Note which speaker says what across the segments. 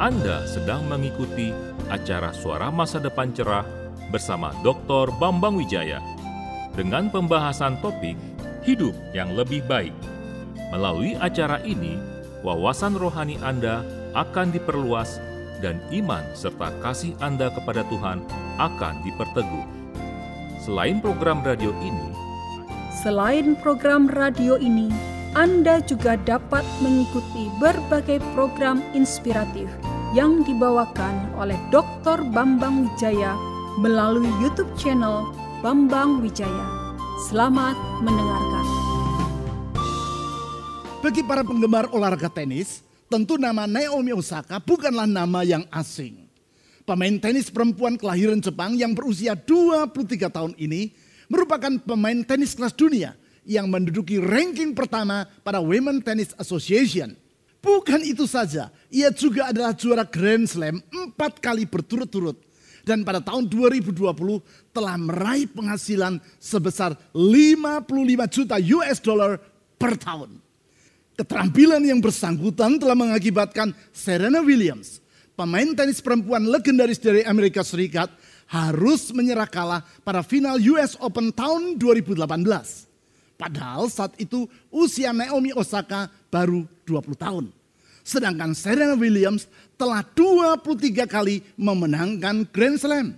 Speaker 1: Anda sedang mengikuti acara Suara Masa Depan Cerah bersama Dr. Bambang Wijaya dengan pembahasan topik hidup yang lebih baik. Melalui acara ini, wawasan rohani Anda akan diperluas dan iman serta kasih Anda kepada Tuhan akan diperteguh. Selain program radio ini,
Speaker 2: Selain program radio ini, Anda juga dapat mengikuti berbagai program inspiratif yang dibawakan oleh Dr. Bambang Wijaya melalui YouTube channel Bambang Wijaya. Selamat mendengarkan.
Speaker 3: Bagi para penggemar olahraga tenis, tentu nama Naomi Osaka bukanlah nama yang asing. Pemain tenis perempuan kelahiran Jepang yang berusia 23 tahun ini merupakan pemain tenis kelas dunia yang menduduki ranking pertama pada Women Tennis Association. Bukan itu saja, ia juga adalah juara Grand Slam empat kali berturut-turut. Dan pada tahun 2020 telah meraih penghasilan sebesar 55 juta US dollar per tahun. Keterampilan yang bersangkutan telah mengakibatkan Serena Williams, pemain tenis perempuan legendaris dari Amerika Serikat, harus menyerah kalah pada final US Open tahun 2018. Padahal saat itu usia Naomi Osaka baru 20 tahun. Sedangkan Serena Williams telah 23 kali memenangkan Grand Slam.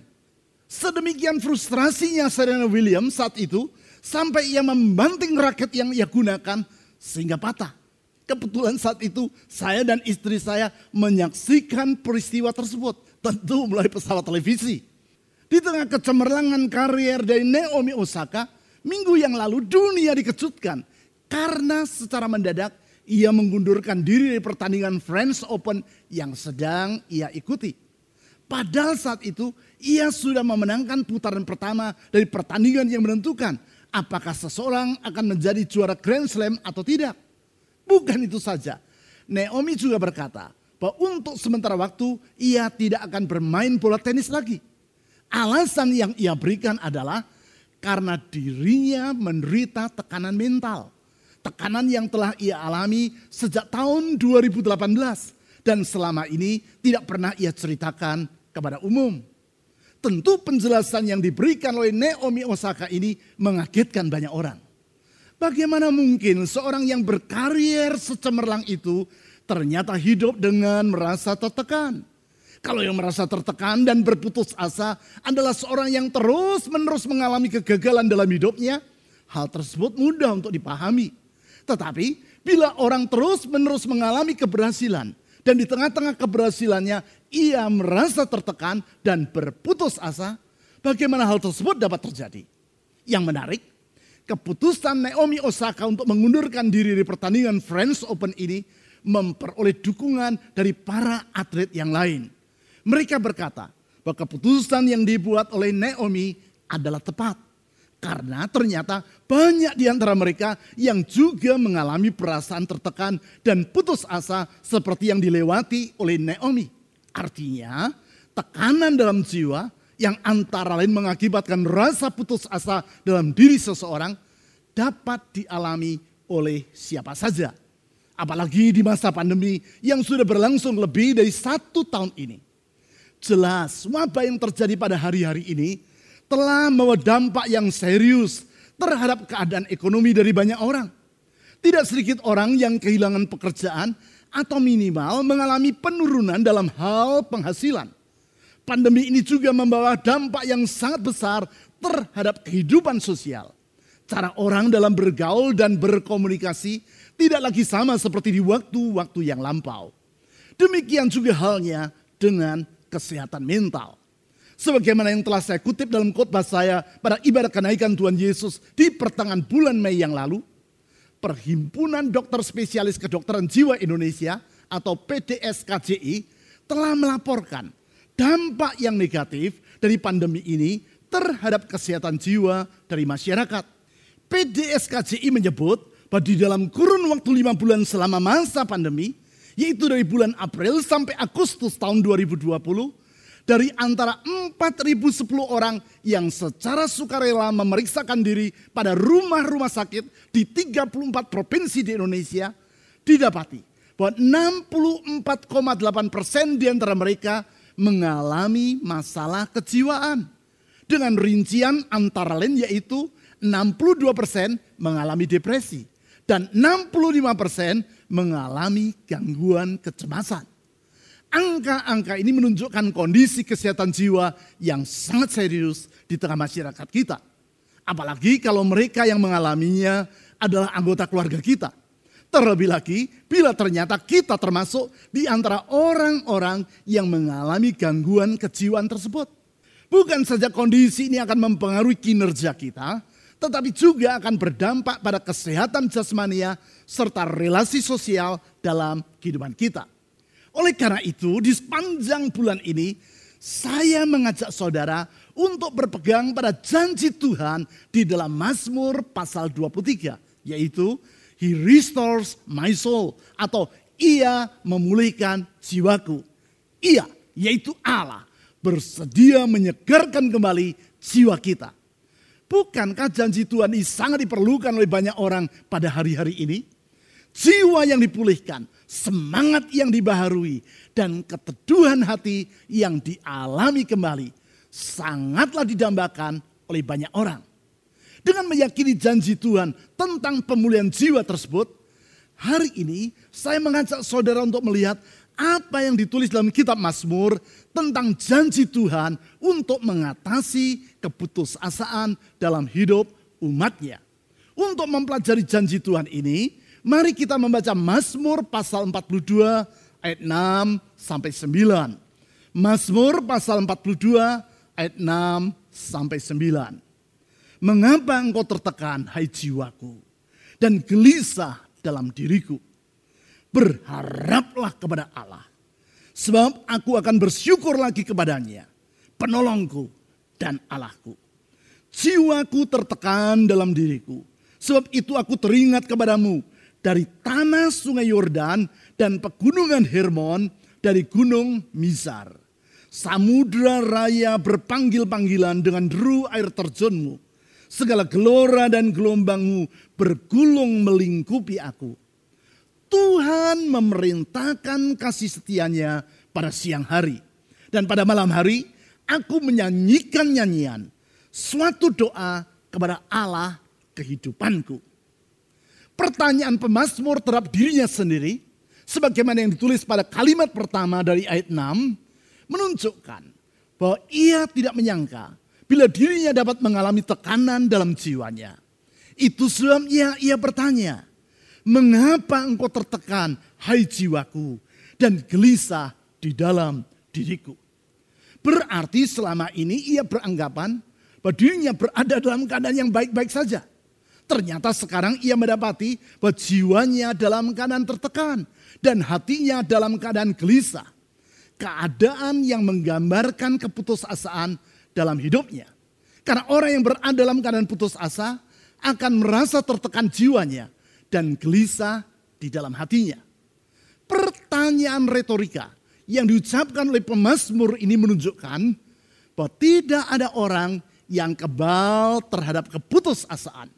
Speaker 3: Sedemikian frustrasinya Serena Williams saat itu sampai ia membanting raket yang ia gunakan sehingga patah. Kebetulan saat itu saya dan istri saya menyaksikan peristiwa tersebut. Tentu melalui pesawat televisi. Di tengah kecemerlangan karier dari Naomi Osaka, minggu yang lalu dunia dikejutkan. Karena secara mendadak ia mengundurkan diri dari pertandingan French Open yang sedang ia ikuti. Padahal saat itu ia sudah memenangkan putaran pertama dari pertandingan yang menentukan apakah seseorang akan menjadi juara Grand Slam atau tidak. Bukan itu saja. Naomi juga berkata bahwa untuk sementara waktu ia tidak akan bermain bola tenis lagi. Alasan yang ia berikan adalah karena dirinya menderita tekanan mental. Tekanan yang telah ia alami sejak tahun 2018 dan selama ini tidak pernah ia ceritakan kepada umum. Tentu penjelasan yang diberikan oleh Naomi Osaka ini mengagetkan banyak orang. Bagaimana mungkin seorang yang berkarier secemerlang itu ternyata hidup dengan merasa tertekan? Kalau yang merasa tertekan dan berputus asa adalah seorang yang terus-menerus mengalami kegagalan dalam hidupnya, hal tersebut mudah untuk dipahami. Tetapi bila orang terus-menerus mengalami keberhasilan dan di tengah-tengah keberhasilannya ia merasa tertekan dan berputus asa, bagaimana hal tersebut dapat terjadi? Yang menarik, keputusan Naomi Osaka untuk mengundurkan diri dari pertandingan French Open ini memperoleh dukungan dari para atlet yang lain. Mereka berkata bahwa keputusan yang dibuat oleh Naomi adalah tepat. Karena ternyata banyak di antara mereka yang juga mengalami perasaan tertekan dan putus asa seperti yang dilewati oleh Naomi. Artinya tekanan dalam jiwa yang antara lain mengakibatkan rasa putus asa dalam diri seseorang dapat dialami oleh siapa saja. Apalagi di masa pandemi yang sudah berlangsung lebih dari satu tahun ini. Jelas wabah yang terjadi pada hari-hari ini telah membawa dampak yang serius terhadap keadaan ekonomi dari banyak orang. Tidak sedikit orang yang kehilangan pekerjaan atau minimal mengalami penurunan dalam hal penghasilan. Pandemi ini juga membawa dampak yang sangat besar terhadap kehidupan sosial. Cara orang dalam bergaul dan berkomunikasi tidak lagi sama seperti di waktu-waktu yang lampau. Demikian juga halnya dengan kesehatan mental. Sebagaimana yang telah saya kutip dalam khotbah saya pada ibadah kenaikan Tuhan Yesus di pertengahan bulan Mei yang lalu, Perhimpunan Dokter Spesialis Kedokteran Jiwa Indonesia atau PDSKJI telah melaporkan dampak yang negatif dari pandemi ini terhadap kesehatan jiwa dari masyarakat. PDSKJI menyebut bahwa di dalam kurun waktu lima bulan selama masa pandemi, yaitu dari bulan April sampai Agustus tahun 2020, dari antara 4.010 orang yang secara sukarela memeriksakan diri pada rumah-rumah sakit di 34 provinsi di Indonesia, didapati bahwa 64,8 persen di antara mereka mengalami masalah kejiwaan. Dengan rincian antara lain yaitu 62 persen mengalami depresi dan 65 persen mengalami gangguan kecemasan. Angka-angka ini menunjukkan kondisi kesehatan jiwa yang sangat serius di tengah masyarakat kita. Apalagi kalau mereka yang mengalaminya adalah anggota keluarga kita. Terlebih lagi bila ternyata kita termasuk di antara orang-orang yang mengalami gangguan kejiwaan tersebut. Bukan saja kondisi ini akan mempengaruhi kinerja kita, tetapi juga akan berdampak pada kesehatan jasmania serta relasi sosial dalam kehidupan kita. Oleh karena itu, di sepanjang bulan ini, saya mengajak saudara untuk berpegang pada janji Tuhan di dalam Mazmur pasal 23, yaitu He restores my soul atau ia memulihkan jiwaku. Ia, yaitu Allah, bersedia menyegarkan kembali jiwa kita. Bukankah janji Tuhan ini sangat diperlukan oleh banyak orang pada hari-hari ini? Jiwa yang dipulihkan, semangat yang dibaharui, dan keteduhan hati yang dialami kembali sangatlah didambakan oleh banyak orang. Dengan meyakini janji Tuhan tentang pemulihan jiwa tersebut, hari ini saya mengajak saudara untuk melihat apa yang ditulis dalam kitab Mazmur tentang janji Tuhan untuk mengatasi keputusasaan dalam hidup umatnya. Untuk mempelajari janji Tuhan ini, Mari kita membaca Mazmur pasal 42 ayat 6 sampai 9. Mazmur pasal 42 ayat 6 sampai 9. Mengapa engkau tertekan hai jiwaku dan gelisah dalam diriku? Berharaplah kepada Allah. Sebab aku akan bersyukur lagi kepadanya, penolongku dan Allahku. Jiwaku tertekan dalam diriku. Sebab itu aku teringat kepadamu dari tanah sungai Yordan dan pegunungan Hermon dari gunung Mizar. Samudra raya berpanggil-panggilan dengan deru air terjunmu. Segala gelora dan gelombangmu bergulung melingkupi aku. Tuhan memerintahkan kasih setianya pada siang hari. Dan pada malam hari aku menyanyikan nyanyian. Suatu doa kepada Allah kehidupanku pertanyaan pemazmur terhadap dirinya sendiri, sebagaimana yang ditulis pada kalimat pertama dari ayat 6, menunjukkan bahwa ia tidak menyangka bila dirinya dapat mengalami tekanan dalam jiwanya. Itu sebabnya ia bertanya, mengapa engkau tertekan, hai jiwaku, dan gelisah di dalam diriku. Berarti selama ini ia beranggapan bahwa dirinya berada dalam keadaan yang baik-baik saja. Ternyata sekarang ia mendapati bahwa jiwanya dalam keadaan tertekan dan hatinya dalam keadaan gelisah. Keadaan yang menggambarkan keputusasaan dalam hidupnya. Karena orang yang berada dalam keadaan putus asa akan merasa tertekan jiwanya dan gelisah di dalam hatinya. Pertanyaan retorika yang diucapkan oleh pemazmur ini menunjukkan bahwa tidak ada orang yang kebal terhadap keputusasaan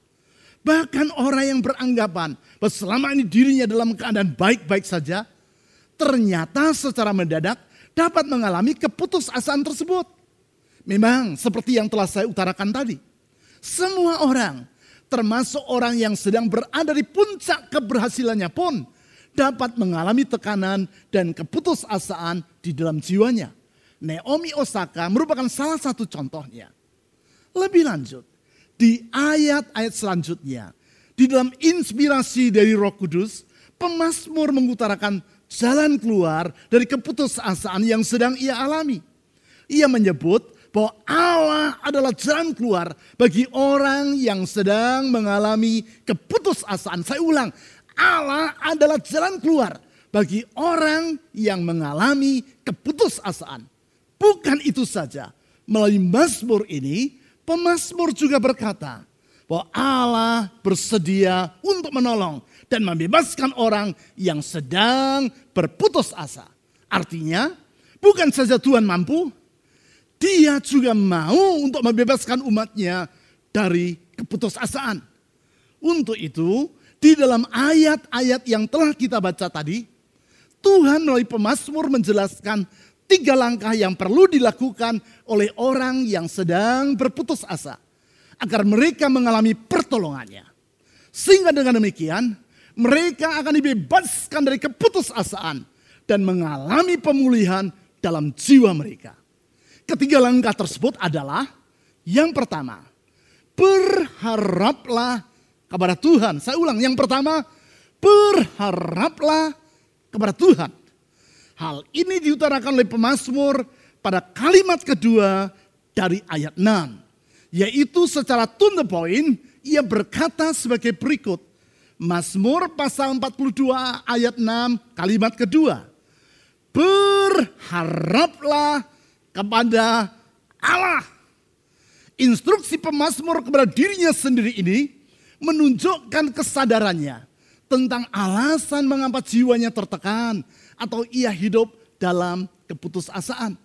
Speaker 3: Bahkan orang yang beranggapan bahwa selama ini dirinya dalam keadaan baik-baik saja, ternyata secara mendadak dapat mengalami keputusasaan tersebut. Memang seperti yang telah saya utarakan tadi. Semua orang, termasuk orang yang sedang berada di puncak keberhasilannya pun, dapat mengalami tekanan dan keputusasaan di dalam jiwanya. Naomi Osaka merupakan salah satu contohnya. Lebih lanjut, di ayat-ayat selanjutnya, di dalam inspirasi dari Roh Kudus, pemazmur mengutarakan jalan keluar dari keputusasaan yang sedang ia alami. Ia menyebut bahwa Allah adalah jalan keluar bagi orang yang sedang mengalami keputusasaan. Saya ulang, Allah adalah jalan keluar bagi orang yang mengalami keputusasaan. Bukan itu saja, melalui Mazmur ini Pemasmur juga berkata bahwa Allah bersedia untuk menolong dan membebaskan orang yang sedang berputus asa. Artinya, bukan saja Tuhan mampu, dia juga mau untuk membebaskan umatnya dari keputusasaan. Untuk itu, di dalam ayat-ayat yang telah kita baca tadi, Tuhan melalui pemazmur menjelaskan tiga langkah yang perlu dilakukan oleh orang yang sedang berputus asa agar mereka mengalami pertolongannya. Sehingga dengan demikian mereka akan dibebaskan dari keputusasaan dan mengalami pemulihan dalam jiwa mereka. Ketiga langkah tersebut adalah yang pertama, berharaplah kepada Tuhan. Saya ulang, yang pertama, berharaplah kepada Tuhan. Hal ini diutarakan oleh pemazmur pada kalimat kedua dari ayat 6. Yaitu secara to the point, ia berkata sebagai berikut. Mazmur pasal 42 ayat 6 kalimat kedua. Berharaplah kepada Allah. Instruksi pemazmur kepada dirinya sendiri ini menunjukkan kesadarannya tentang alasan mengapa jiwanya tertekan atau ia hidup dalam keputusasaan.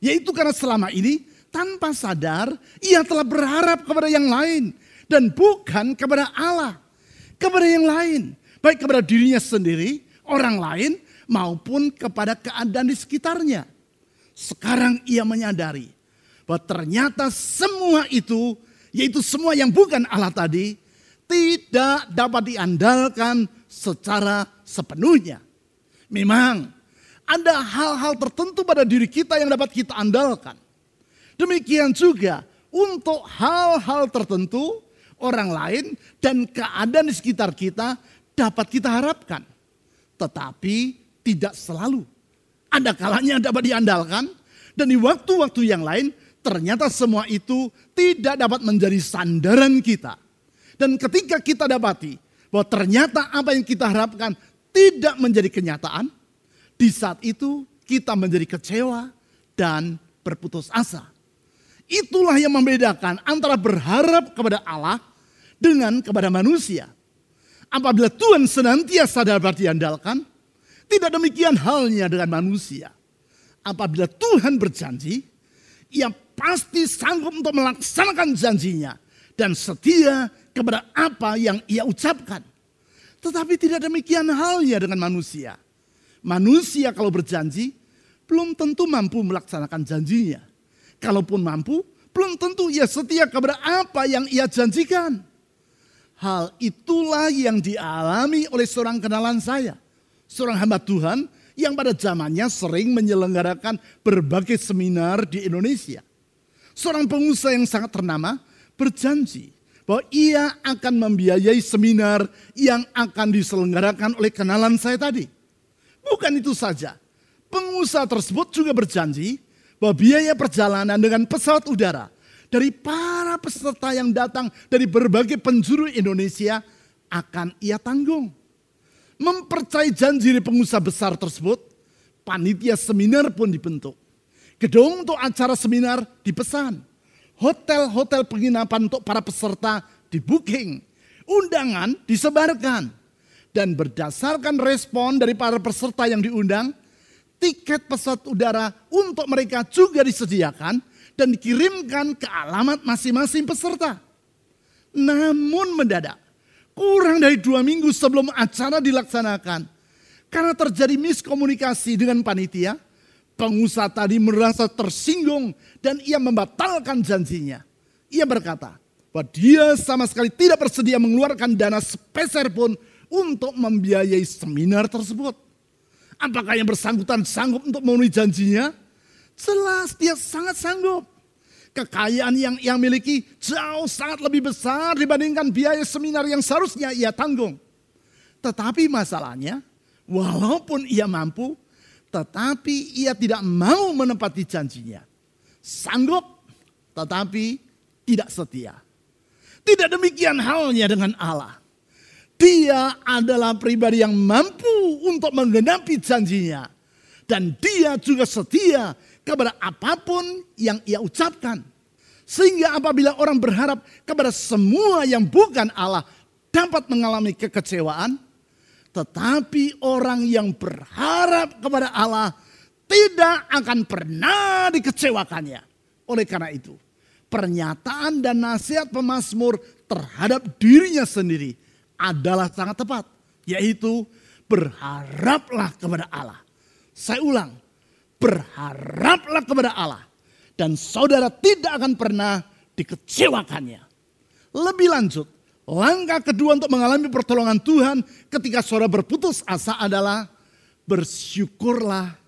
Speaker 3: Yaitu karena selama ini tanpa sadar ia telah berharap kepada yang lain dan bukan kepada Allah. Kepada yang lain, baik kepada dirinya sendiri, orang lain maupun kepada keadaan di sekitarnya. Sekarang ia menyadari bahwa ternyata semua itu yaitu semua yang bukan Allah tadi tidak dapat diandalkan secara sepenuhnya. Memang ada hal-hal tertentu pada diri kita yang dapat kita andalkan. Demikian juga untuk hal-hal tertentu orang lain dan keadaan di sekitar kita dapat kita harapkan. Tetapi tidak selalu. Ada kalanya dapat diandalkan dan di waktu-waktu yang lain ternyata semua itu tidak dapat menjadi sandaran kita dan ketika kita dapati bahwa ternyata apa yang kita harapkan tidak menjadi kenyataan, di saat itu kita menjadi kecewa dan berputus asa. Itulah yang membedakan antara berharap kepada Allah dengan kepada manusia. Apabila Tuhan senantiasa dapat diandalkan, tidak demikian halnya dengan manusia. Apabila Tuhan berjanji, ia pasti sanggup untuk melaksanakan janjinya dan setia kepada apa yang ia ucapkan. Tetapi tidak demikian halnya dengan manusia. Manusia kalau berjanji belum tentu mampu melaksanakan janjinya. Kalaupun mampu, belum tentu ia setia kepada apa yang ia janjikan. Hal itulah yang dialami oleh seorang kenalan saya. Seorang hamba Tuhan yang pada zamannya sering menyelenggarakan berbagai seminar di Indonesia. Seorang pengusaha yang sangat ternama berjanji bahwa ia akan membiayai seminar yang akan diselenggarakan oleh kenalan saya tadi. Bukan itu saja, pengusaha tersebut juga berjanji bahwa biaya perjalanan dengan pesawat udara dari para peserta yang datang dari berbagai penjuru Indonesia akan ia tanggung. Mempercayai janji dari pengusaha besar tersebut, panitia seminar pun dibentuk. Gedung untuk acara seminar dipesan hotel-hotel penginapan untuk para peserta di booking. Undangan disebarkan. Dan berdasarkan respon dari para peserta yang diundang, tiket pesawat udara untuk mereka juga disediakan dan dikirimkan ke alamat masing-masing peserta. Namun mendadak, kurang dari dua minggu sebelum acara dilaksanakan, karena terjadi miskomunikasi dengan panitia, Pengusaha tadi merasa tersinggung dan ia membatalkan janjinya. Ia berkata bahwa dia sama sekali tidak bersedia mengeluarkan dana sepeser pun untuk membiayai seminar tersebut. Apakah yang bersangkutan sanggup untuk memenuhi janjinya? Jelas dia sangat sanggup. Kekayaan yang ia miliki jauh sangat lebih besar dibandingkan biaya seminar yang seharusnya ia tanggung. Tetapi masalahnya, walaupun ia mampu, tetapi ia tidak mau menepati janjinya. Sanggup, tetapi tidak setia. Tidak demikian halnya dengan Allah. Dia adalah pribadi yang mampu untuk menggenapi janjinya. Dan dia juga setia kepada apa pun yang ia ucapkan. Sehingga apabila orang berharap kepada semua yang bukan Allah dapat mengalami kekecewaan, tetapi orang yang berharap kepada Allah tidak akan pernah dikecewakannya. Oleh karena itu, pernyataan dan nasihat pemazmur terhadap dirinya sendiri adalah sangat tepat. Yaitu berharaplah kepada Allah. Saya ulang, berharaplah kepada Allah. Dan saudara tidak akan pernah dikecewakannya. Lebih lanjut, langkah kedua untuk mengalami pertolongan Tuhan ketika saudara berputus asa adalah bersyukurlah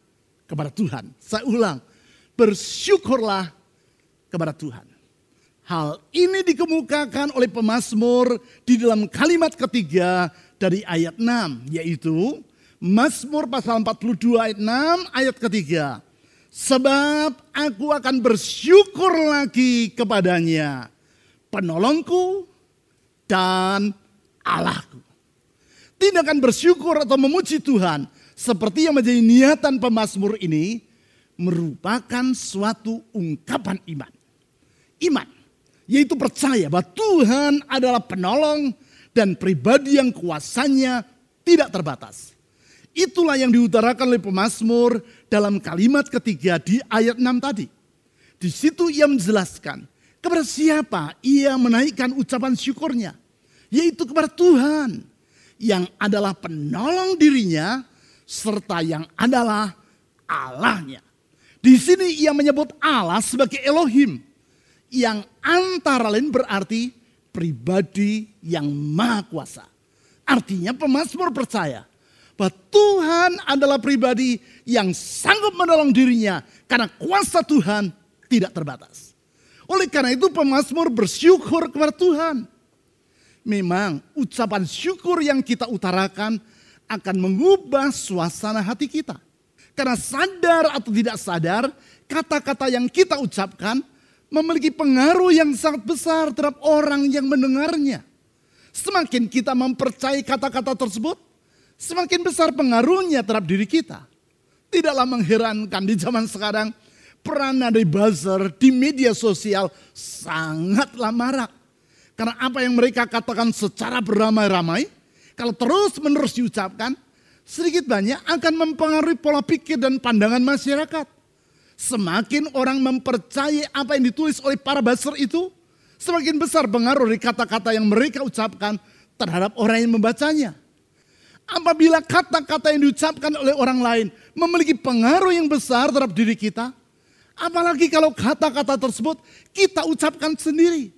Speaker 3: kepada Tuhan. Saya ulang, bersyukurlah kepada Tuhan. Hal ini dikemukakan oleh pemazmur di dalam kalimat ketiga dari ayat 6, yaitu Mazmur pasal 42 ayat 6 ayat ketiga. Sebab aku akan bersyukur lagi kepadanya. Penolongku dan Allahku. Tidak akan bersyukur atau memuji Tuhan. Seperti yang menjadi niatan pemazmur ini. Merupakan suatu ungkapan iman. Iman. Yaitu percaya bahwa Tuhan adalah penolong dan pribadi yang kuasanya tidak terbatas. Itulah yang diutarakan oleh pemazmur dalam kalimat ketiga di ayat 6 tadi. Di situ ia menjelaskan kepada siapa ia menaikkan ucapan syukurnya. Yaitu kepada Tuhan yang adalah penolong dirinya serta yang adalah Allahnya. Di sini ia menyebut Allah sebagai Elohim yang antara lain berarti pribadi yang maha kuasa. Artinya pemazmur percaya bahwa Tuhan adalah pribadi yang sanggup menolong dirinya karena kuasa Tuhan tidak terbatas. Oleh karena itu pemazmur bersyukur kepada Tuhan. Memang ucapan syukur yang kita utarakan akan mengubah suasana hati kita. Karena sadar atau tidak sadar, kata-kata yang kita ucapkan memiliki pengaruh yang sangat besar terhadap orang yang mendengarnya. Semakin kita mempercayai kata-kata tersebut, semakin besar pengaruhnya terhadap diri kita. Tidaklah mengherankan di zaman sekarang peranan dari buzzer di media sosial sangatlah marak. Karena apa yang mereka katakan secara beramai-ramai, kalau terus menerus diucapkan, sedikit banyak akan mempengaruhi pola pikir dan pandangan masyarakat. Semakin orang mempercayai apa yang ditulis oleh para buzzer itu, semakin besar pengaruh dari kata-kata yang mereka ucapkan terhadap orang yang membacanya. Apabila kata-kata yang diucapkan oleh orang lain memiliki pengaruh yang besar terhadap diri kita, apalagi kalau kata-kata tersebut kita ucapkan sendiri,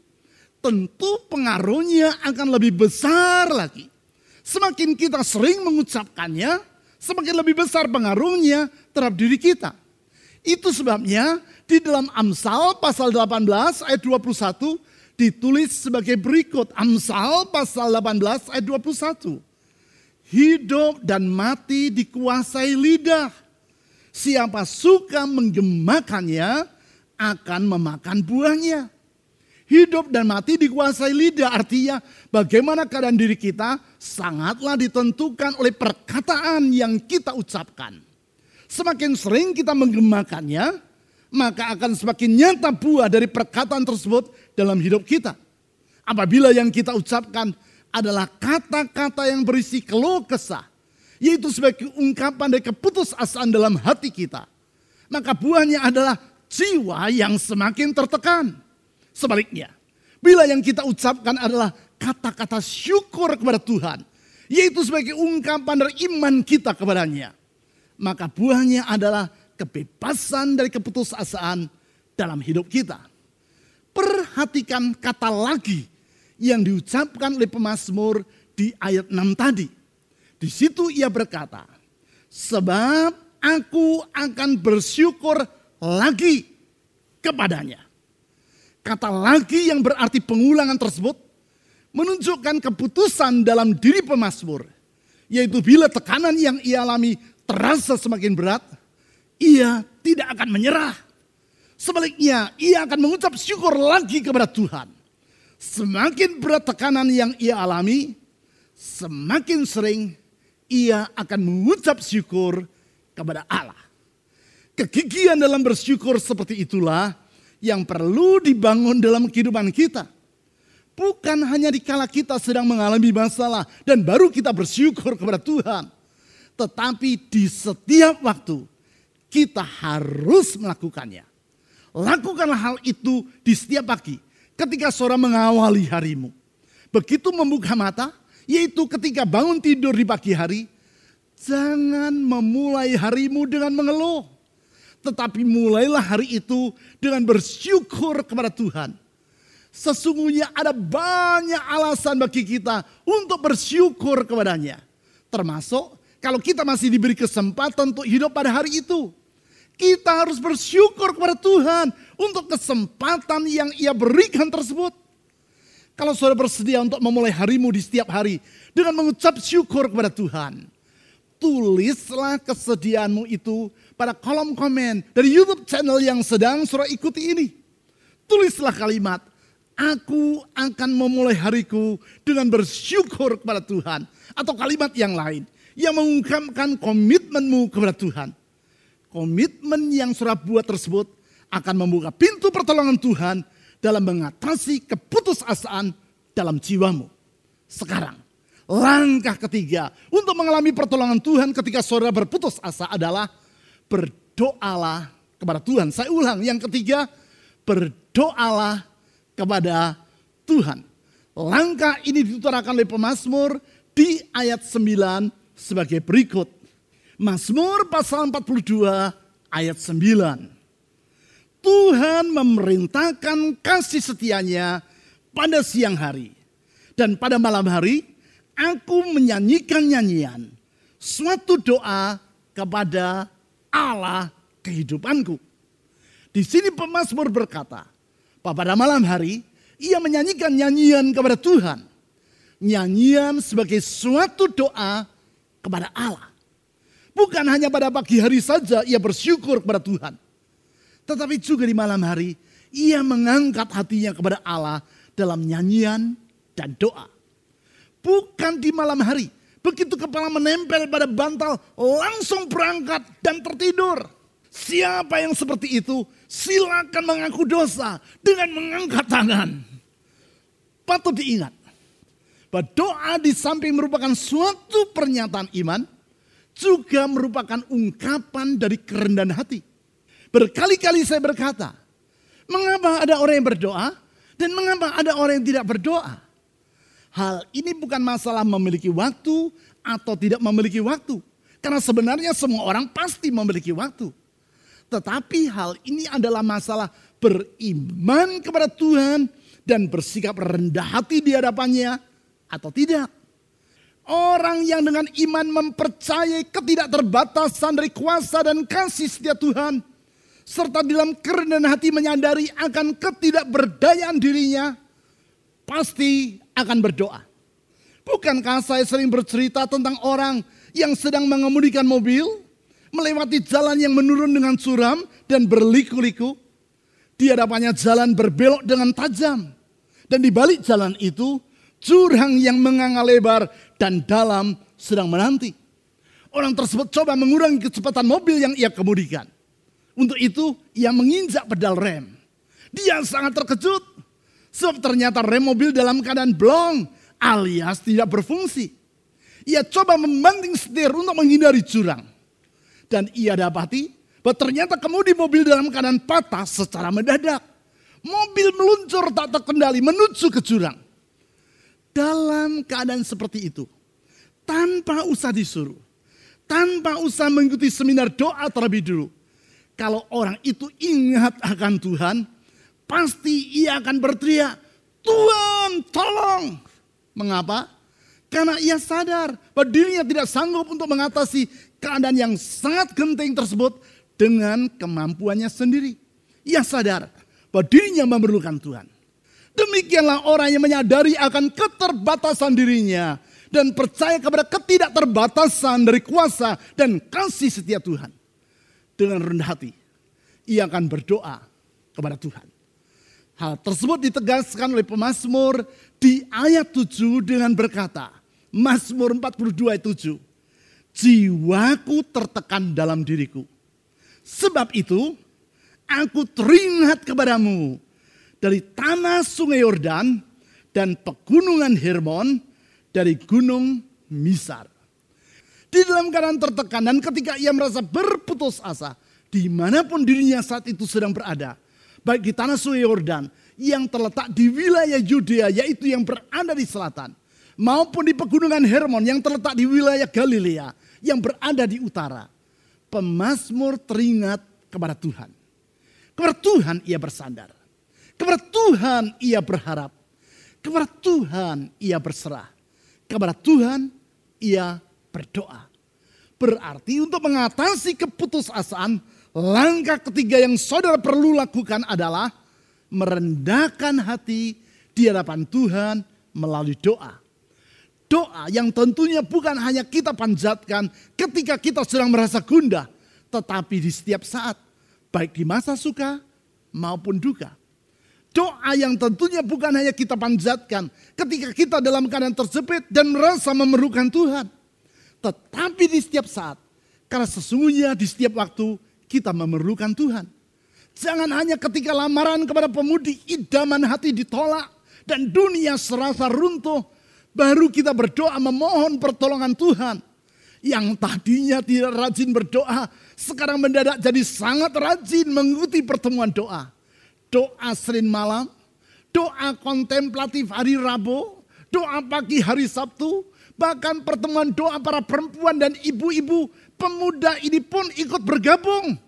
Speaker 3: tentu pengaruhnya akan lebih besar lagi. Semakin kita sering mengucapkannya, semakin lebih besar pengaruhnya terhadap diri kita. Itu sebabnya di dalam Amsal pasal 18 ayat 21 ditulis sebagai berikut. Amsal pasal 18 ayat 21 hidup dan mati dikuasai lidah. Siapa suka menggemakannya akan memakan buahnya. Hidup dan mati dikuasai lidah artinya bagaimana keadaan diri kita sangatlah ditentukan oleh perkataan yang kita ucapkan. Semakin sering kita menggemakannya, maka akan semakin nyata buah dari perkataan tersebut dalam hidup kita. Apabila yang kita ucapkan adalah kata-kata yang berisi keluh kesah. Yaitu sebagai ungkapan dari keputusasaan dalam hati kita. Maka buahnya adalah jiwa yang semakin tertekan. Sebaliknya, bila yang kita ucapkan adalah kata-kata syukur kepada Tuhan. Yaitu sebagai ungkapan dari iman kita kepadanya. Maka buahnya adalah kebebasan dari keputusasaan dalam hidup kita. Perhatikan kata lagi yang diucapkan oleh pemazmur di ayat 6 tadi. Di situ ia berkata, sebab aku akan bersyukur lagi kepadanya. Kata lagi yang berarti pengulangan tersebut menunjukkan keputusan dalam diri pemazmur. Yaitu bila tekanan yang ia alami terasa semakin berat, ia tidak akan menyerah. Sebaliknya, ia akan mengucap syukur lagi kepada Tuhan. Semakin berat tekanan yang ia alami, semakin sering ia akan mengucap syukur kepada Allah. Kegigihan dalam bersyukur seperti itulah yang perlu dibangun dalam kehidupan kita. Bukan hanya dikala kita sedang mengalami masalah dan baru kita bersyukur kepada Tuhan. Tetapi di setiap waktu kita harus melakukannya. Lakukanlah hal itu di setiap pagi ketika seorang mengawali harimu. Begitu membuka mata, yaitu ketika bangun tidur di pagi hari, Jangan memulai harimu dengan mengeluh. Tetapi mulailah hari itu dengan bersyukur kepada Tuhan. Sesungguhnya ada banyak alasan bagi kita untuk bersyukur kepadanya. Termasuk kalau kita masih diberi kesempatan untuk hidup pada hari itu. Kita harus bersyukur kepada Tuhan untuk kesempatan yang ia berikan tersebut. Kalau saudara bersedia untuk memulai harimu di setiap hari dengan mengucap syukur kepada Tuhan tulislah kesediaanmu itu pada kolom komen dari YouTube channel yang sedang saudara ikuti ini. Tulislah kalimat, aku akan memulai hariku dengan bersyukur kepada Tuhan. Atau kalimat yang lain yang mengungkapkan komitmenmu kepada Tuhan. Komitmen yang saudara buat tersebut akan membuka pintu pertolongan Tuhan dalam mengatasi keputusasaan dalam jiwamu. Sekarang, Langkah ketiga untuk mengalami pertolongan Tuhan ketika saudara berputus asa adalah berdoalah kepada Tuhan. Saya ulang, yang ketiga berdoalah kepada Tuhan. Langkah ini dituturakan oleh pemazmur di ayat 9 sebagai berikut. Mazmur pasal 42 ayat 9. Tuhan memerintahkan kasih setianya pada siang hari. Dan pada malam hari aku menyanyikan nyanyian, suatu doa kepada Allah kehidupanku. Di sini pemazmur berkata, pada malam hari ia menyanyikan nyanyian kepada Tuhan. Nyanyian sebagai suatu doa kepada Allah. Bukan hanya pada pagi hari saja ia bersyukur kepada Tuhan. Tetapi juga di malam hari ia mengangkat hatinya kepada Allah dalam nyanyian dan doa bukan di malam hari. Begitu kepala menempel pada bantal, langsung berangkat dan tertidur. Siapa yang seperti itu, silakan mengaku dosa dengan mengangkat tangan. Patut diingat, bahwa doa di samping merupakan suatu pernyataan iman, juga merupakan ungkapan dari kerendahan hati. Berkali-kali saya berkata, mengapa ada orang yang berdoa dan mengapa ada orang yang tidak berdoa? Hal ini bukan masalah memiliki waktu atau tidak memiliki waktu. Karena sebenarnya semua orang pasti memiliki waktu. Tetapi hal ini adalah masalah beriman kepada Tuhan dan bersikap rendah hati di hadapannya atau tidak. Orang yang dengan iman mempercayai ketidakterbatasan dari kuasa dan kasih setia Tuhan. Serta dalam kerendahan hati menyadari akan ketidakberdayaan dirinya. Pasti akan berdoa. Bukankah saya sering bercerita tentang orang yang sedang mengemudikan mobil, melewati jalan yang menurun dengan suram dan berliku-liku. Di hadapannya jalan berbelok dengan tajam. Dan di balik jalan itu, jurang yang menganga lebar dan dalam sedang menanti. Orang tersebut coba mengurangi kecepatan mobil yang ia kemudikan. Untuk itu, ia menginjak pedal rem. Dia sangat terkejut Sebab ternyata rem mobil dalam keadaan blong alias tidak berfungsi. Ia coba membanting setir untuk menghindari jurang. Dan ia dapati bahwa ternyata kemudi mobil dalam keadaan patah secara mendadak. Mobil meluncur tak terkendali menuju ke jurang. Dalam keadaan seperti itu, tanpa usah disuruh, tanpa usah mengikuti seminar doa terlebih dulu. Kalau orang itu ingat akan Tuhan, pasti ia akan berteriak, Tuhan tolong. Mengapa? Karena ia sadar bahwa dirinya tidak sanggup untuk mengatasi keadaan yang sangat genting tersebut dengan kemampuannya sendiri. Ia sadar bahwa dirinya memerlukan Tuhan. Demikianlah orang yang menyadari akan keterbatasan dirinya dan percaya kepada ketidakterbatasan dari kuasa dan kasih setia Tuhan. Dengan rendah hati, ia akan berdoa kepada Tuhan. Hal tersebut ditegaskan oleh pemazmur di ayat 7 dengan berkata, Mazmur 42 ayat 7, Jiwaku tertekan dalam diriku. Sebab itu, aku teringat kepadamu dari tanah sungai Yordan dan pegunungan Hermon dari gunung Misar. Di dalam keadaan tertekan dan ketika ia merasa berputus asa, di mana pun dirinya saat itu sedang berada, baik di tanah sungai Yordan yang terletak di wilayah Yudea yaitu yang berada di selatan maupun di pegunungan Hermon yang terletak di wilayah Galilea yang berada di utara. Pemasmur teringat kepada Tuhan. Kepada Tuhan ia bersandar. Kepada Tuhan ia berharap. Kepada Tuhan ia berserah. Kepada Tuhan ia berdoa. Berarti untuk mengatasi keputusasaan, langkah ketiga yang saudara perlu lakukan adalah merendahkan hati di hadapan Tuhan melalui doa. Doa yang tentunya bukan hanya kita panjatkan ketika kita sedang merasa gundah, tetapi di setiap saat, baik di masa suka maupun duka. Doa yang tentunya bukan hanya kita panjatkan ketika kita dalam keadaan terjepit dan merasa memerlukan Tuhan. Tetapi di setiap saat, karena sesungguhnya di setiap waktu kita memerlukan Tuhan. Jangan hanya ketika lamaran kepada pemudi idaman hati ditolak dan dunia serasa runtuh, baru kita berdoa memohon pertolongan Tuhan. Yang tadinya tidak rajin berdoa, sekarang mendadak jadi sangat rajin mengikuti pertemuan doa. Doa Senin malam, doa kontemplatif hari Rabu, doa pagi hari Sabtu, bahkan pertemuan doa para perempuan dan ibu-ibu pemuda ini pun ikut bergabung.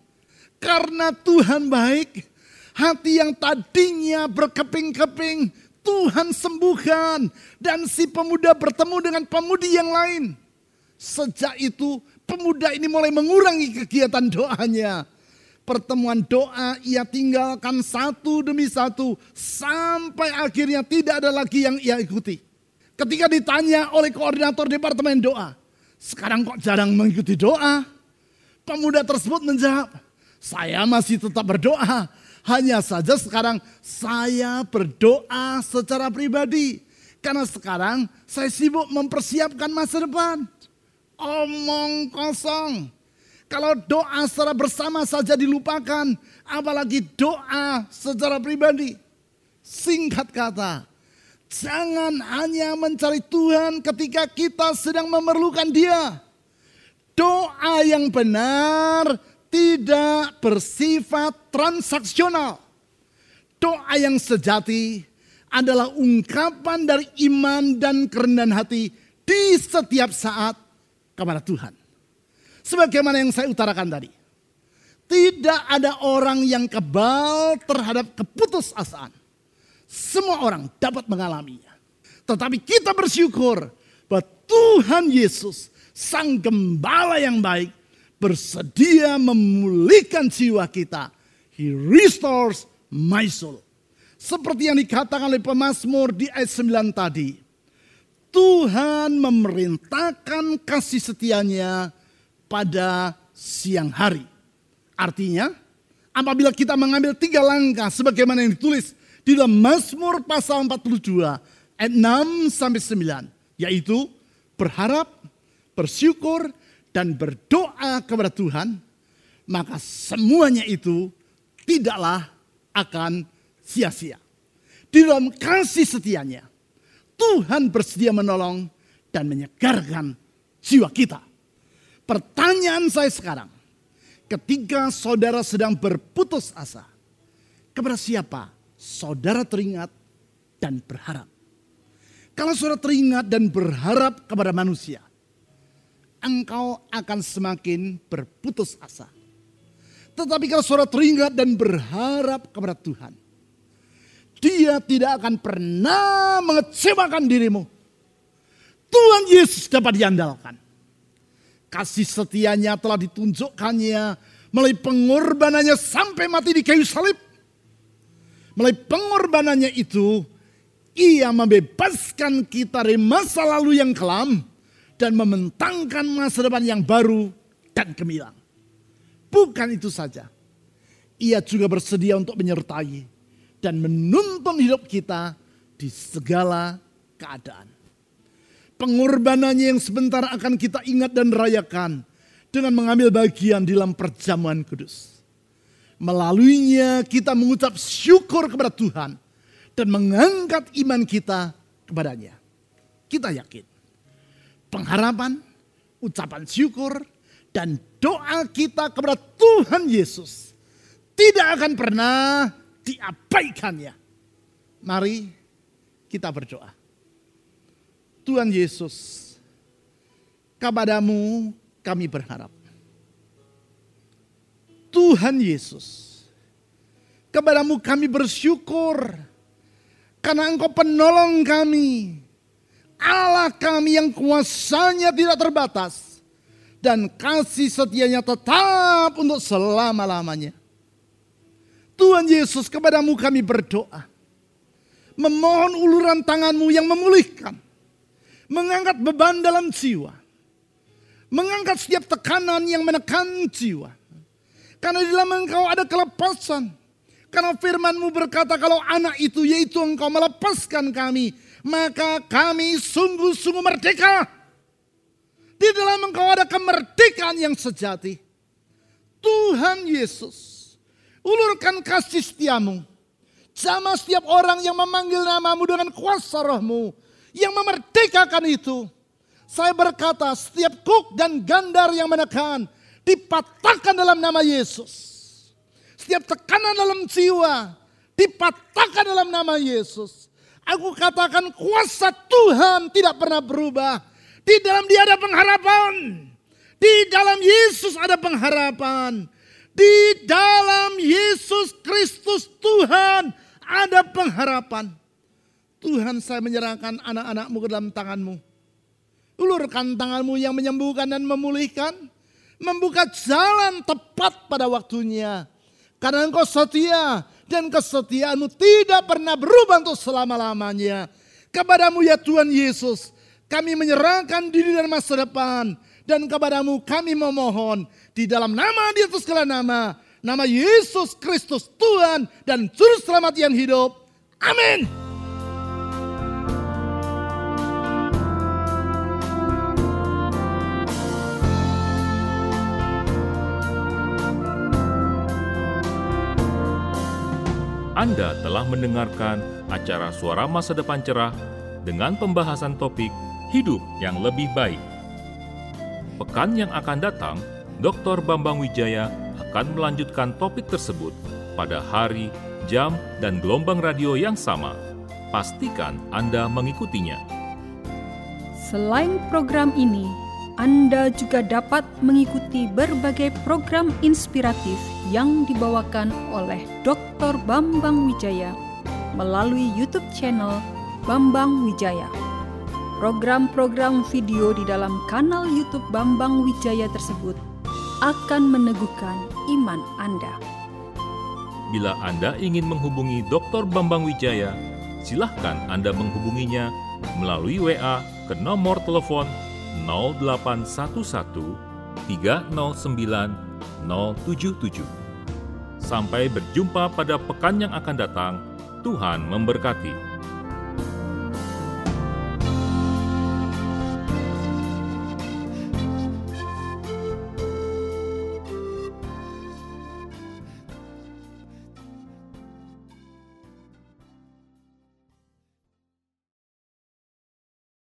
Speaker 3: Karena Tuhan baik, hati yang tadinya berkeping-keping, Tuhan sembuhkan. Dan si pemuda bertemu dengan pemudi yang lain. Sejak itu pemuda ini mulai mengurangi kegiatan doanya. Pertemuan doa ia tinggalkan satu demi satu sampai akhirnya tidak ada lagi yang ia ikuti. Ketika ditanya oleh koordinator departemen doa, sekarang kok jarang mengikuti doa? Pemuda tersebut menjawab, saya masih tetap berdoa. Hanya saja sekarang saya berdoa secara pribadi. Karena sekarang saya sibuk mempersiapkan masa depan. Omong kosong. Kalau doa secara bersama saja dilupakan, apalagi doa secara pribadi. Singkat kata, jangan hanya mencari Tuhan ketika kita sedang memerlukan Dia. Doa yang benar tidak bersifat transaksional. Doa yang sejati adalah ungkapan dari iman dan kerendahan hati di setiap saat kepada Tuhan. Sebagaimana yang saya utarakan tadi. Tidak ada orang yang kebal terhadap keputusasaan. Semua orang dapat mengalaminya. Tetapi kita bersyukur bahwa Tuhan Yesus, Sang Gembala yang baik, bersedia memulihkan jiwa kita. He restores my soul. Seperti yang dikatakan oleh pemazmur di ayat 9 tadi. Tuhan memerintahkan kasih setianya pada siang hari. Artinya, apabila kita mengambil tiga langkah sebagaimana yang ditulis di dalam Mazmur pasal 42 ayat 6 sampai 9, yaitu berharap, bersyukur, dan berdoa kepada Tuhan, maka semuanya itu tidaklah akan sia-sia. Di dalam kasih setianya, Tuhan bersedia menolong dan menyegarkan jiwa kita. Pertanyaan saya sekarang, ketika saudara sedang berputus asa, kepada siapa saudara teringat dan berharap? Kalau saudara teringat dan berharap kepada manusia, engkau akan semakin berputus asa. Tetapi kalau saudara teringat dan berharap kepada Tuhan, dia tidak akan pernah mengecewakan dirimu. Tuhan Yesus dapat diandalkan. Kasih setianya telah ditunjukkannya melalui pengorbanannya sampai mati di kayu salib. Melalui pengorbanannya itu, ia membebaskan kita dari masa lalu yang kelam dan mementangkan masa depan yang baru dan gemilang. Bukan itu saja. Ia juga bersedia untuk menyertai dan menuntun hidup kita di segala keadaan. Pengorbanannya yang sebentar akan kita ingat dan rayakan dengan mengambil bagian dalam perjamuan kudus. Melaluinya kita mengucap syukur kepada Tuhan dan mengangkat iman kita kepadanya. Kita yakin pengharapan, ucapan syukur, dan doa kita kepada Tuhan Yesus tidak akan pernah diabaikannya. Mari kita berdoa. Tuhan Yesus, kepadamu kami berharap. Tuhan Yesus, kepadamu kami bersyukur karena engkau penolong kami. Allah kami yang kuasanya tidak terbatas. Dan kasih setianya tetap untuk selama-lamanya. Tuhan Yesus kepadamu kami berdoa. Memohon uluran tanganmu yang memulihkan. Mengangkat beban dalam jiwa. Mengangkat setiap tekanan yang menekan jiwa. Karena di dalam engkau ada kelepasan. Karena firmanmu berkata kalau anak itu yaitu engkau melepaskan kami. Maka kami sungguh-sungguh merdeka. Di dalam engkau ada kemerdekaan yang sejati. Tuhan Yesus. Ulurkan kasih setiamu. Sama setiap orang yang memanggil namamu dengan kuasa rohmu. Yang memerdekakan itu. Saya berkata setiap kuk dan gandar yang menekan dipatahkan dalam nama Yesus. Setiap tekanan dalam jiwa dipatahkan dalam nama Yesus. Aku katakan kuasa Tuhan tidak pernah berubah. Di dalam dia ada pengharapan. Di dalam Yesus ada pengharapan. Di dalam Yesus Kristus Tuhan ada pengharapan. Tuhan saya menyerahkan anak-anakmu ke dalam tanganmu. Ulurkan tanganmu yang menyembuhkan dan memulihkan membuka jalan tepat pada waktunya. Karena engkau setia dan kesetiaanmu tidak pernah berubah untuk selama-lamanya. Kepadamu ya Tuhan Yesus, kami menyerahkan diri dan masa depan. Dan kepadamu kami memohon di dalam nama di atas segala nama. Nama Yesus Kristus Tuhan dan Juru Selamat yang hidup. Amin.
Speaker 1: Anda telah mendengarkan acara Suara Masa Depan Cerah dengan pembahasan topik hidup yang lebih baik. Pekan yang akan datang, Dr. Bambang Wijaya akan melanjutkan topik tersebut pada hari, jam, dan gelombang radio yang sama. Pastikan Anda mengikutinya.
Speaker 2: Selain program ini, Anda juga dapat mengikuti berbagai program inspiratif yang dibawakan oleh Dr. Bambang Wijaya melalui YouTube channel Bambang Wijaya. Program-program video di dalam kanal YouTube Bambang Wijaya tersebut akan meneguhkan iman Anda.
Speaker 1: Bila Anda ingin menghubungi Dr. Bambang Wijaya, silahkan Anda menghubunginya melalui WA ke nomor telepon 0811 309 077. Sampai berjumpa pada pekan yang akan datang. Tuhan memberkati.